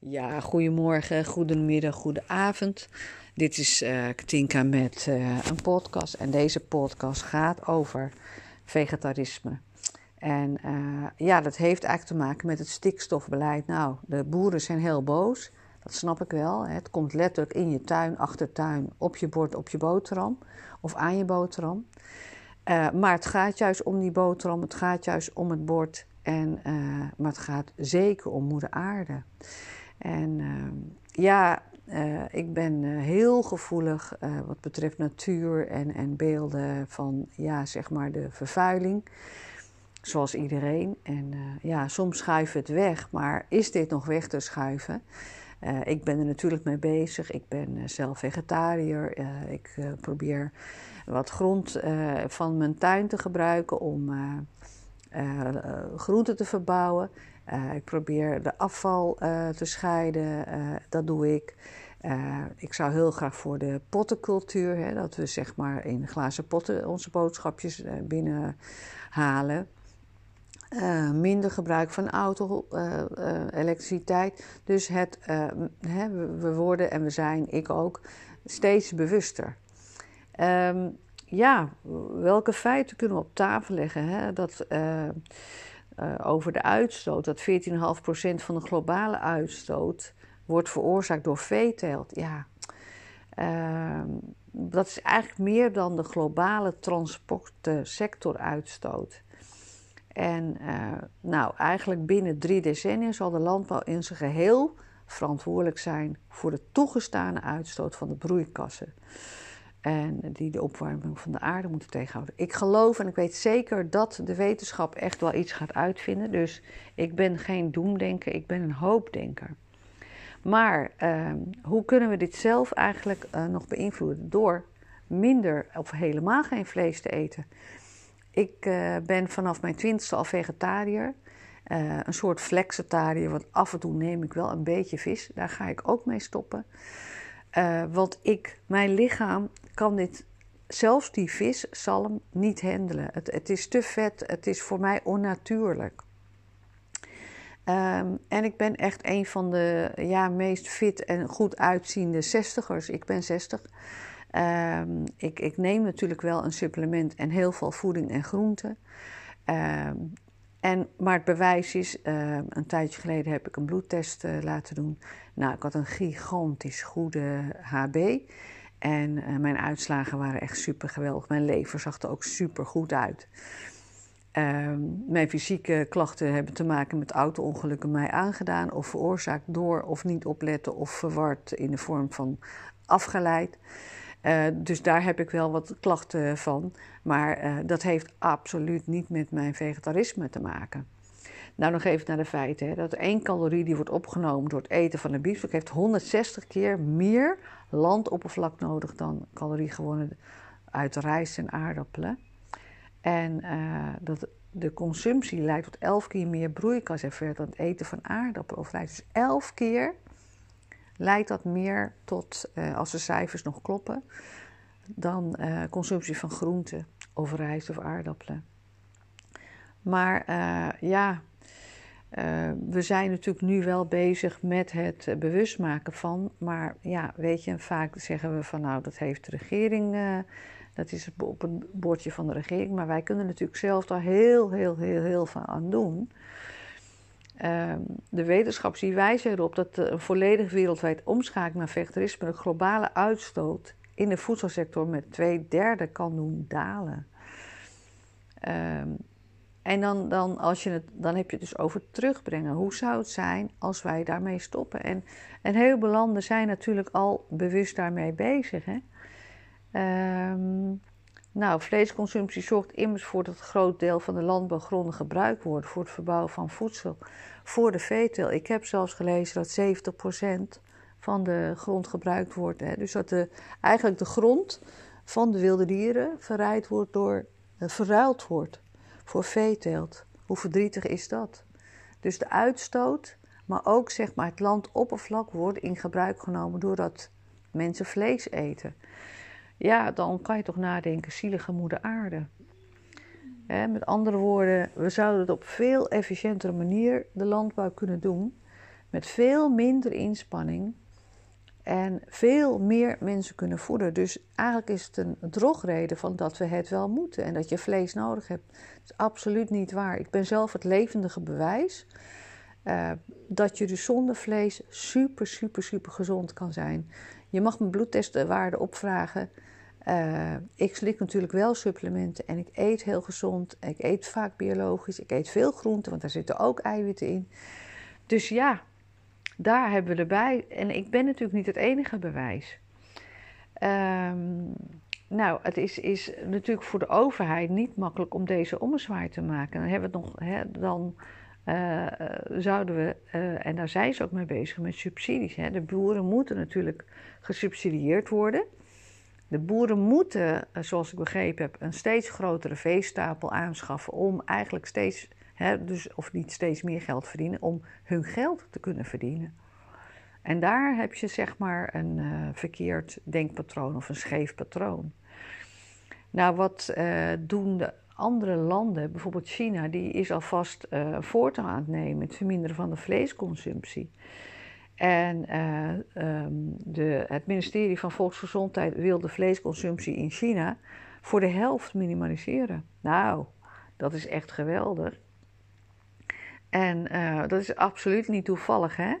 Ja, goedemorgen, goedemiddag, goedenavond. Dit is uh, Katinka met uh, een podcast en deze podcast gaat over vegetarisme. En uh, ja, dat heeft eigenlijk te maken met het stikstofbeleid. Nou, de boeren zijn heel boos, dat snap ik wel. Het komt letterlijk in je tuin, achtertuin, op je bord, op je boterham of aan je boterham. maar het gaat juist om die boterham, het gaat juist om het bord en, maar het gaat zeker om moeder aarde. En uh, ja, uh, ik ben uh, heel gevoelig wat betreft natuur en, en beelden van, ja, zeg maar de vervuiling. Zoals iedereen. En ja, soms schuif het weg, maar is dit nog weg te schuiven? ik ben er natuurlijk mee bezig. Ik ben zelf vegetariër. ik probeer wat grond van mijn tuin te gebruiken om groenten te verbouwen. Uh, ik probeer de afval uh, te scheiden, uh, dat doe ik. ik zou heel graag voor de pottencultuur, hè, dat we zeg maar in glazen potten onze boodschapjes binnenhalen. minder gebruik van auto, elektriciteit. Dus het, hè, we worden en we zijn, ik ook, steeds bewuster. Um, ja, welke feiten kunnen we op tafel leggen? Hè? Dat uh, over de uitstoot. Dat 14,5% van de globale uitstoot wordt veroorzaakt door veeteelt. Ja, uh, dat is eigenlijk meer dan de globale transportsectoruitstoot. En uh, nou, eigenlijk binnen drie decennia zal de landbouw in zijn geheel verantwoordelijk zijn voor de toegestane uitstoot van de broeikassen. En die de opwarming van de aarde moeten tegenhouden. Ik geloof en ik weet zeker dat de wetenschap echt wel iets gaat uitvinden. Dus ik ben geen doemdenker, ik ben een hoopdenker. Maar uh, hoe kunnen we dit zelf eigenlijk uh, nog beïnvloeden? Door minder of helemaal geen vlees te eten. Ik uh, ben vanaf mijn twintigste al vegetariër. Uh, een soort flexitariër, want af en toe neem ik wel een beetje vis. Daar ga ik ook mee stoppen. Want ik, mijn lichaam kan dit, zelfs die vis, zalm, niet handelen. Het, het is te vet, het is voor mij onnatuurlijk. Um, en ik ben echt een van de ja, meest fit en goed uitziende zestigers. Ik ben 60. Um, ehm, ik, ik, neem natuurlijk wel een supplement en heel veel voeding en groenten. Um, en, maar het bewijs is, een tijdje geleden heb ik een bloedtest uh, laten doen. Nou, ik had een gigantisch goede HB. En uh, mijn uitslagen waren echt super geweldig. Mijn lever zag er ook super goed uit. Ehm, mijn fysieke klachten hebben te maken met auto-ongelukken mij aangedaan of veroorzaakt door of niet opletten of verward in de vorm van afgeleid. Uh, dus daar heb ik wel wat klachten van. Maar uh, dat heeft absoluut niet met mijn vegetarisme te maken. Nou, nog even naar de feiten. Hè. Dat één calorie die wordt opgenomen door het eten van een biefstuk... heeft 160 keer meer landoppervlak nodig dan calorie gewonnen uit rijst en aardappelen. En uh, dat de consumptie leidt tot 11 keer meer broeikaseffect dan het eten van aardappelen of rijst. Dus 11 keer leidt dat meer tot, uh, als de cijfers nog kloppen, dan uh, consumptie van groenten of rijst of aardappelen. Maar ja, we zijn natuurlijk nu wel bezig met het bewust maken van. Maar ja, weet je, vaak zeggen we van nou, dat heeft de regering, dat is op het bordje van de regering. Maar wij kunnen natuurlijk zelf daar heel, heel, heel, heel veel aan doen. Ehm, de wetenschap die wijzen erop dat een volledig wereldwijd omschakeling naar vegetarisme de globale uitstoot in de voedselsector met twee derde kan doen dalen. En dan, dan, als je het, dan heb je het dus over terugbrengen. Hoe zou het zijn als wij daarmee stoppen? En, en heel veel landen zijn natuurlijk al bewust daarmee bezig. Hè? Um, nou, vleesconsumptie zorgt immers voor dat een groot deel van de landbouwgronden gebruikt wordt voor het verbouwen van voedsel voor de veetel. Ik heb zelfs gelezen dat 70% van de grond gebruikt wordt. Hè. Dus dat de, eigenlijk de grond van de wilde dieren verruild wordt, door, uh, verruild wordt voor veeteelt. Hoe verdrietig is dat? Dus de uitstoot, maar ook zeg maar, het landoppervlak wordt in gebruik genomen doordat mensen vlees eten. Ja, dan kan je toch nadenken, zielige moeder aarde. met andere woorden, we zouden het op veel efficiëntere manier de landbouw kunnen doen. met veel minder inspanning en veel meer mensen kunnen voeden. Dus eigenlijk is het een drogreden van dat we het wel moeten en dat je vlees nodig hebt. Dat is absoluut niet waar. Ik ben zelf het levendige bewijs uh, dat je dus zonder vlees super, super, super gezond kan zijn. Je mag mijn bloedtestwaarde opvragen. Uh, ik slik natuurlijk wel supplementen en ik eet heel gezond. Ik eet vaak biologisch. Ik eet veel groenten, want daar zitten ook eiwitten in. Dus ja, daar hebben we erbij. En ik ben natuurlijk niet het enige bewijs. Um, nou, het is, is natuurlijk voor de overheid niet makkelijk om deze ommezwaai te maken. Dan hebben we nog, hè, dan uh, zouden we, uh, en daar zijn ze ook mee bezig met subsidies. Hè. De boeren moeten natuurlijk gesubsidieerd worden. De boeren moeten, zoals ik begrepen heb, een steeds grotere veestapel aanschaffen om eigenlijk steeds, dus, of niet steeds meer geld verdienen, om hun geld te kunnen verdienen. En daar heb je zeg maar een uh, verkeerd denkpatroon of een scheef patroon. Nou, wat uh, doen de andere landen, bijvoorbeeld China, die is alvast uh, voortgang aan het nemen, het verminderen van de vleesconsumptie. En um, de, het ministerie van Volksgezondheid wil de vleesconsumptie in China voor de helft minimaliseren. Nou, dat is echt geweldig. En uh, dat is absoluut niet toevallig, hè?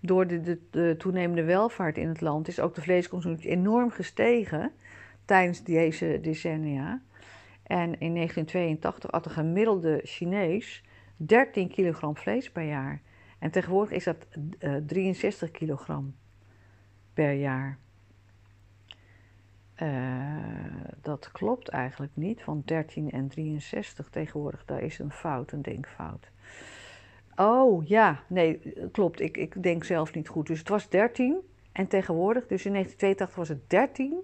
Door de, de, de, toenemende welvaart in het land is ook de vleesconsumptie enorm gestegen tijdens deze decennia. En in 1982 at een gemiddelde Chinees 13 kilogram vlees per jaar. En tegenwoordig is dat uh, eh, 63 kilogram per jaar. Uh, dat klopt eigenlijk niet, want 13 en 63 tegenwoordig, daar is een fout, een denkfout. Oh ja, nee, klopt, ik, ik denk zelf niet goed. Dus het was 13 en tegenwoordig, dus in 1982 was het 13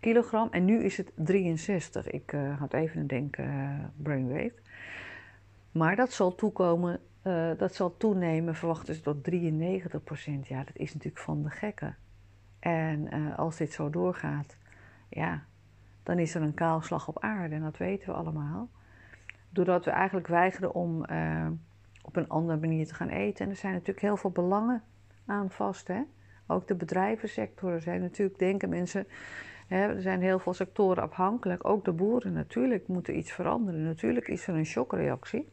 kilogram en nu is het 63. Ik uh, had even een denken uh, brainwave. Maar dat zal toekomen, uh, dat zal toenemen, verwachten ze tot 93 procent. Ja, dat is natuurlijk van de gekken. En als dit zo doorgaat, ja, dan is er een kaalslag op aarde en dat weten we allemaal. Doordat we eigenlijk weigeren om op een andere manier te gaan eten. En er zijn natuurlijk heel veel belangen aan vast. Hè? Ook de bedrijvensector. Er zijn natuurlijk, denken mensen, er zijn heel veel sectoren afhankelijk. Ook de boeren natuurlijk moeten iets veranderen. Natuurlijk is er een shockreactie.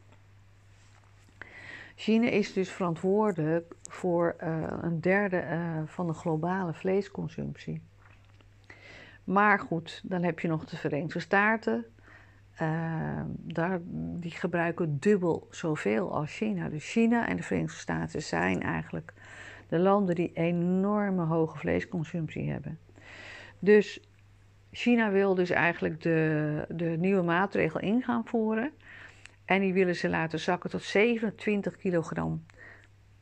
China is dus verantwoordelijk voor uh, een derde uh, van de globale vleesconsumptie. Maar goed, dan heb je nog de Verenigde Staten. Uh, daar, die gebruiken dubbel zoveel als China. Dus China en de Verenigde Staten zijn eigenlijk de landen die enorme hoge vleesconsumptie hebben. Dus China wil dus eigenlijk de, de nieuwe maatregel in gaan voeren. En die willen ze laten zakken tot 27 kilogram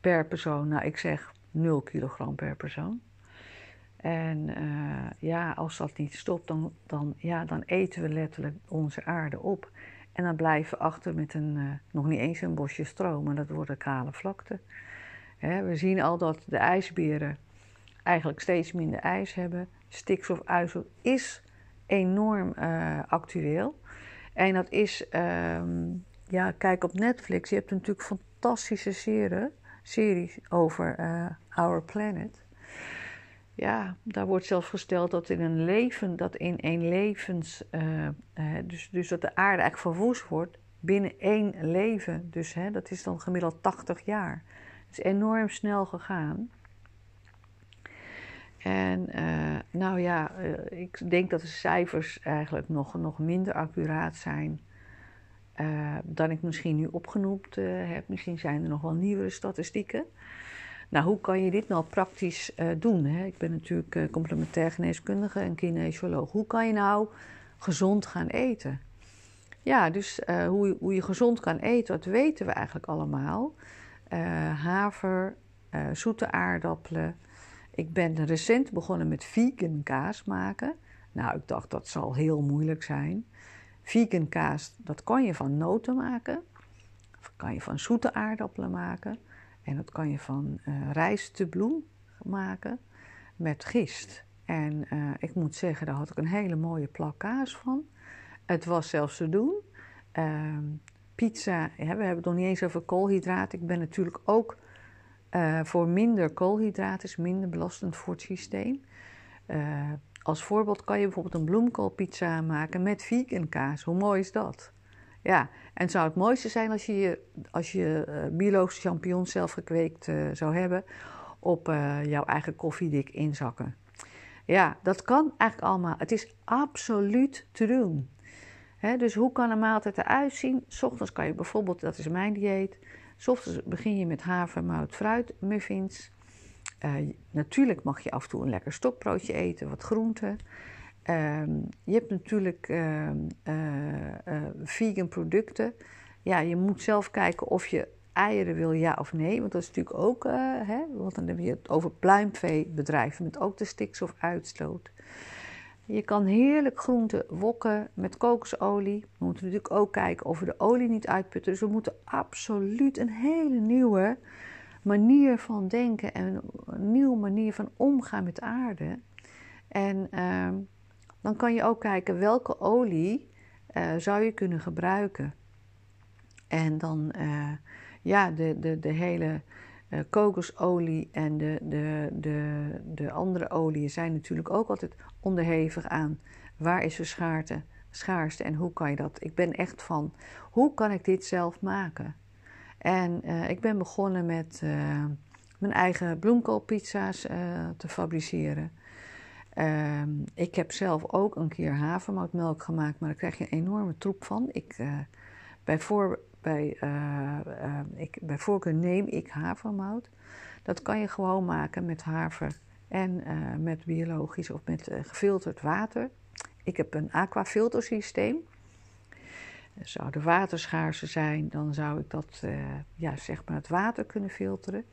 per persoon. Nou, ik zeg 0 kilogram per persoon. En uh, ja, als dat niet stopt, dan, dan, ja, dan eten we letterlijk onze aarde op. En dan blijven we achter met een, uh, nog niet eens een bosje stroom, maar dat worden kale vlakte. Hè, we zien al dat de ijsberen eigenlijk steeds minder ijs hebben. Stikstofuitstoot is enorm uh, actueel. En dat is, um, ja, kijk op Netflix. Je hebt natuurlijk fantastische serie, series over Our Planet. Ja, daar wordt zelfs gesteld dat in een leven, dat in één levens, uh, dus, dus dat de aarde eigenlijk verwoest wordt binnen één leven. Dus hè, dat is dan gemiddeld 80 jaar. Het is enorm snel gegaan. En uh, nou ja, ik denk dat de cijfers eigenlijk nog, nog minder accuraat zijn dan ik misschien nu opgenoemd heb. Misschien zijn er nog wel nieuwere statistieken. Nou, hoe kan je dit nou praktisch doen? Hè? Ik ben natuurlijk complementair geneeskundige en kinesioloog. Hoe kan je nou gezond gaan eten? Ja, dus hoe, hoe je gezond kan eten, dat weten we eigenlijk allemaal. haver, zoete aardappelen ik ben recent begonnen met vegan kaas maken. Nou, ik dacht dat zal heel moeilijk zijn. Vegan kaas, dat kan je van noten maken. Of kan je van zoete aardappelen maken. En dat kan je van uh, rijstebloem maken met gist. En uh, ik moet zeggen, daar had ik een hele mooie plak kaas van. Het was zelfs te doen. Uh, pizza, we hebben het nog niet eens over koolhydraten. Ik ben natuurlijk ook uh, voor minder koolhydraten, is minder belastend voor het systeem. Als voorbeeld kan je bijvoorbeeld een bloemkoolpizza maken met vegan kaas. Hoe mooi is dat? Ja, en zou het mooiste zijn als je, als je uh, biologische champignons zelf gekweekt zou hebben op jouw eigen koffiedik inzakken. Ja, dat kan eigenlijk allemaal. Het is absoluut te doen. dus hoe kan een maaltijd eruit zien? Ochtends kan je bijvoorbeeld, dat is mijn dieet, ochtends begin je met havermout fruit muffins. Natuurlijk mag je af en toe een lekker stokbroodje eten, wat groenten. Uh, je hebt natuurlijk uh, vegan producten. Ja, je moet zelf kijken of je eieren wil, ja of nee. Want dat is natuurlijk ook, uh, hè, want dan heb je het over pluimveebedrijven met ook de stikstofuitstoot. Je kan heerlijk groenten wokken met kokosolie. We moeten natuurlijk ook kijken of we de olie niet uitputten. Dus we moeten absoluut een hele nieuwe manier van denken en een nieuwe manier van omgaan met aarde. En uh, dan kan je ook kijken welke olie uh, zou je kunnen gebruiken. En dan uh, ja, de, de, de hele uh, kokosolie en de, de, de, de andere oliën zijn natuurlijk ook altijd onderhevig aan waar is de schaarte, schaarste en hoe kan je dat. Ik ben echt van hoe kan ik dit zelf maken? En ik ben begonnen met mijn eigen bloemkoolpizza's te fabriceren. Ehm, ik heb zelf ook een keer havermoutmelk gemaakt, maar daar krijg je een enorme troep van. Ik, bij, voor, bij, uh, uh, ik, bij voorkeur neem ik havermout. Dat kan je gewoon maken met haver en uh, met biologisch of met gefilterd water. Ik heb een aquafiltersysteem. Zou de waterschaarse zijn, dan zou ik dat, ja, zeg maar het water kunnen filteren.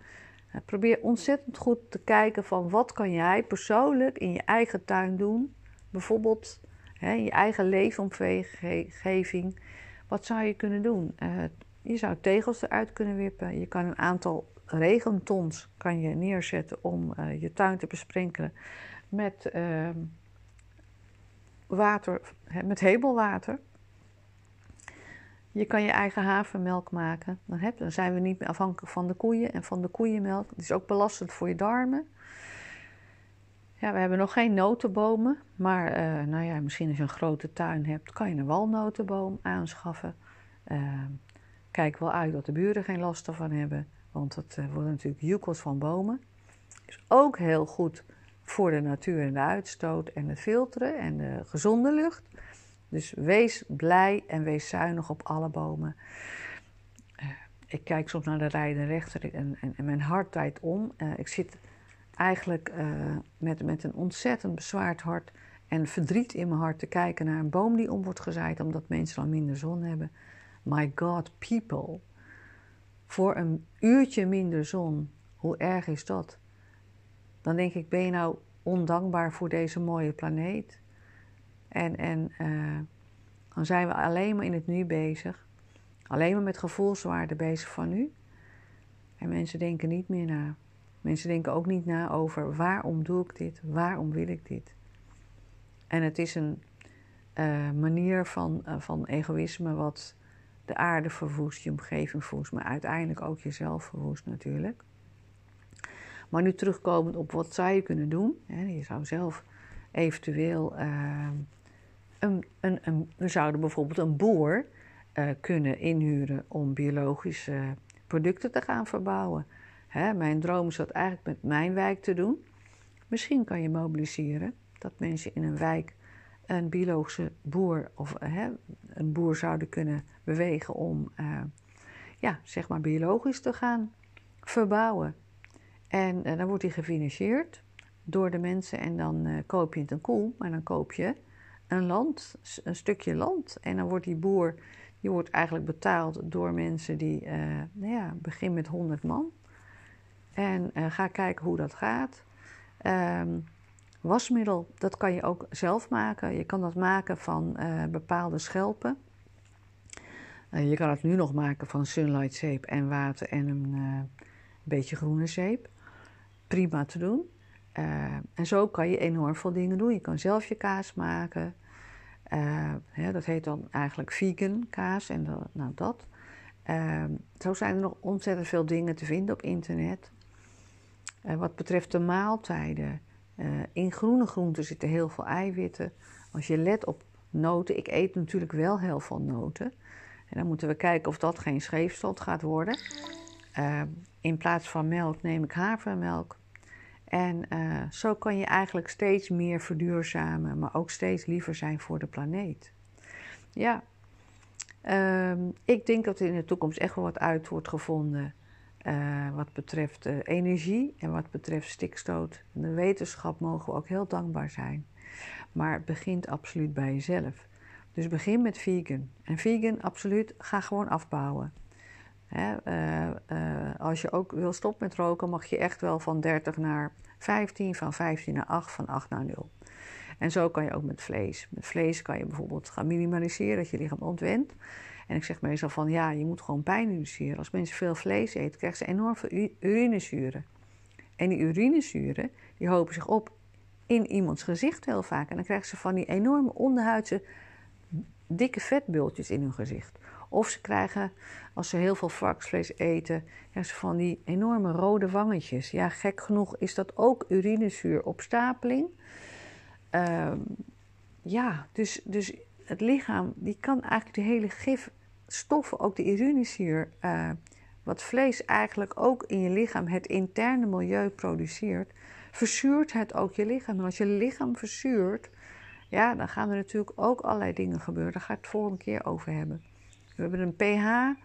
Probeer ontzettend goed te kijken van wat kan jij persoonlijk in je eigen tuin doen. Bijvoorbeeld hè, in je eigen leefomgeving wat zou je kunnen doen? Uh, je zou tegels eruit kunnen wippen. Je kan een aantal regentons kan je neerzetten om uh, je tuin te besprenkelen met uh, water, met hebelwater. Je kan je eigen havermelk maken. Dan, dan zijn we niet meer afhankelijk van de koeien en van de koeienmelk. Het is ook belastend voor je darmen. Ja, we hebben nog geen notenbomen, maar uh, nou ja, misschien als je een grote tuin hebt, kan je een walnotenboom aanschaffen. Uh, kijk wel uit dat de buren geen last ervan hebben, want het uh, worden natuurlijk joekels van bomen. Is ook heel goed voor de natuur en de uitstoot en het filteren en de gezonde lucht. Dus wees blij en wees zuinig op alle bomen. ik kijk soms naar de rijden rechter en, en, en mijn hart draait om. ik zit eigenlijk uh, met, met een ontzettend bezwaard hart en verdriet in mijn hart te kijken naar een boom die om wordt gezaaid omdat mensen dan minder zon hebben. My God, people. Voor een uurtje minder zon, hoe erg is dat? Dan denk ik, ben je nou ondankbaar voor deze mooie planeet? En, en uh, dan zijn we alleen maar in het nu bezig. Alleen maar met gevoelswaarde bezig van nu. En mensen denken niet meer na. Mensen denken ook niet na over waarom doe ik dit, waarom wil ik dit. En het is een uh, manier van, uh, van egoïsme wat de aarde verwoest, je omgeving verwoest, maar uiteindelijk ook jezelf verwoest natuurlijk. Maar nu terugkomend op wat zou je kunnen doen. Hè, je zou zelf eventueel. Uh, een, een, we zouden bijvoorbeeld een boer kunnen inhuren om biologische producten te gaan verbouwen. Hè, mijn droom is dat eigenlijk met mijn wijk te doen. Misschien kan je mobiliseren dat mensen in een wijk een biologische boer of hè, een boer zouden kunnen bewegen om uh, ja, zeg maar biologisch te gaan verbouwen. En uh, dan wordt die gefinancierd door de mensen en dan koop je het een koel, maar dan koop je een land, een stukje land. En dan wordt die boer, die wordt eigenlijk betaald door mensen die, nou ja, begin met 100 man. En uh, ga kijken hoe dat gaat. Um, wasmiddel, dat kan je ook zelf maken. Je kan dat maken van uh, bepaalde schelpen. Uh, je kan het nu nog maken van sunlight zeep en water en een beetje groene zeep. Prima te doen. En zo kan je enorm veel dingen doen. Je kan zelf je kaas maken. Ja, dat heet dan eigenlijk vegan kaas en dat, nou dat. Ehm, zo zijn er nog ontzettend veel dingen te vinden op internet. wat betreft de maaltijden, in groene groenten zitten heel veel eiwitten. Als je let op noten, ik eet natuurlijk wel heel veel noten. En dan moeten we kijken of dat geen scheefstot gaat worden. in plaats van melk neem ik havermelk. En uh, zo kan je eigenlijk steeds meer verduurzamen, maar ook steeds liever zijn voor de planeet. Ja, um, ik denk dat er in de toekomst echt wel wat uit wordt gevonden uh, wat betreft uh, energie en wat betreft stikstoot. De wetenschap mogen we ook heel dankbaar zijn. Maar het begint absoluut bij jezelf. Dus begin met vegan. En vegan, absoluut, ga gewoon afbouwen. Uh, uh, als je ook wil stoppen met roken, mag je echt wel van 30 naar 15, van 15 naar 8, van 8 naar 0. En zo kan je ook met vlees. Met vlees kan je bijvoorbeeld gaan minimaliseren, dat je lichaam ontwendt. En ik zeg meestal van ja, je moet gewoon pijn induceren. Als mensen veel vlees eten, krijgen ze enorm veel urinezuren. En die urinezuren, die hopen zich op in iemands gezicht heel vaak. En dan krijgen ze van die enorme onderhuidse dikke vetbultjes in hun gezicht. Of ze krijgen, als ze heel veel varkensvlees eten, ze van die enorme rode wangetjes. Ja, gek genoeg is dat ook urinezuuropstapeling. Uh, ja, dus, dus het lichaam die kan eigenlijk de hele gifstoffen, ook de urinezuur, uh, wat vlees eigenlijk ook in je lichaam, het interne milieu produceert, verzuurt het ook je lichaam. En als je lichaam verzuurt, ja, dan gaan er natuurlijk ook allerlei dingen gebeuren. Daar ga ik het volgende keer over hebben. We hebben een pH,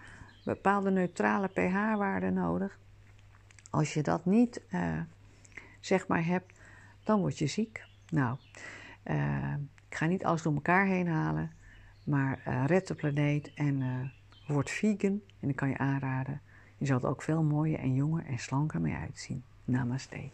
bepaalde neutrale pH-waarde nodig. Als je dat niet, uh, zeg maar, hebt, dan word je ziek. Nou, uh, ik ga niet alles door elkaar heen halen, maar uh, red de planeet en word vegan. En ik kan je aanraden, je zal ook veel mooier en jonger en slanker mee uitzien. Namaste.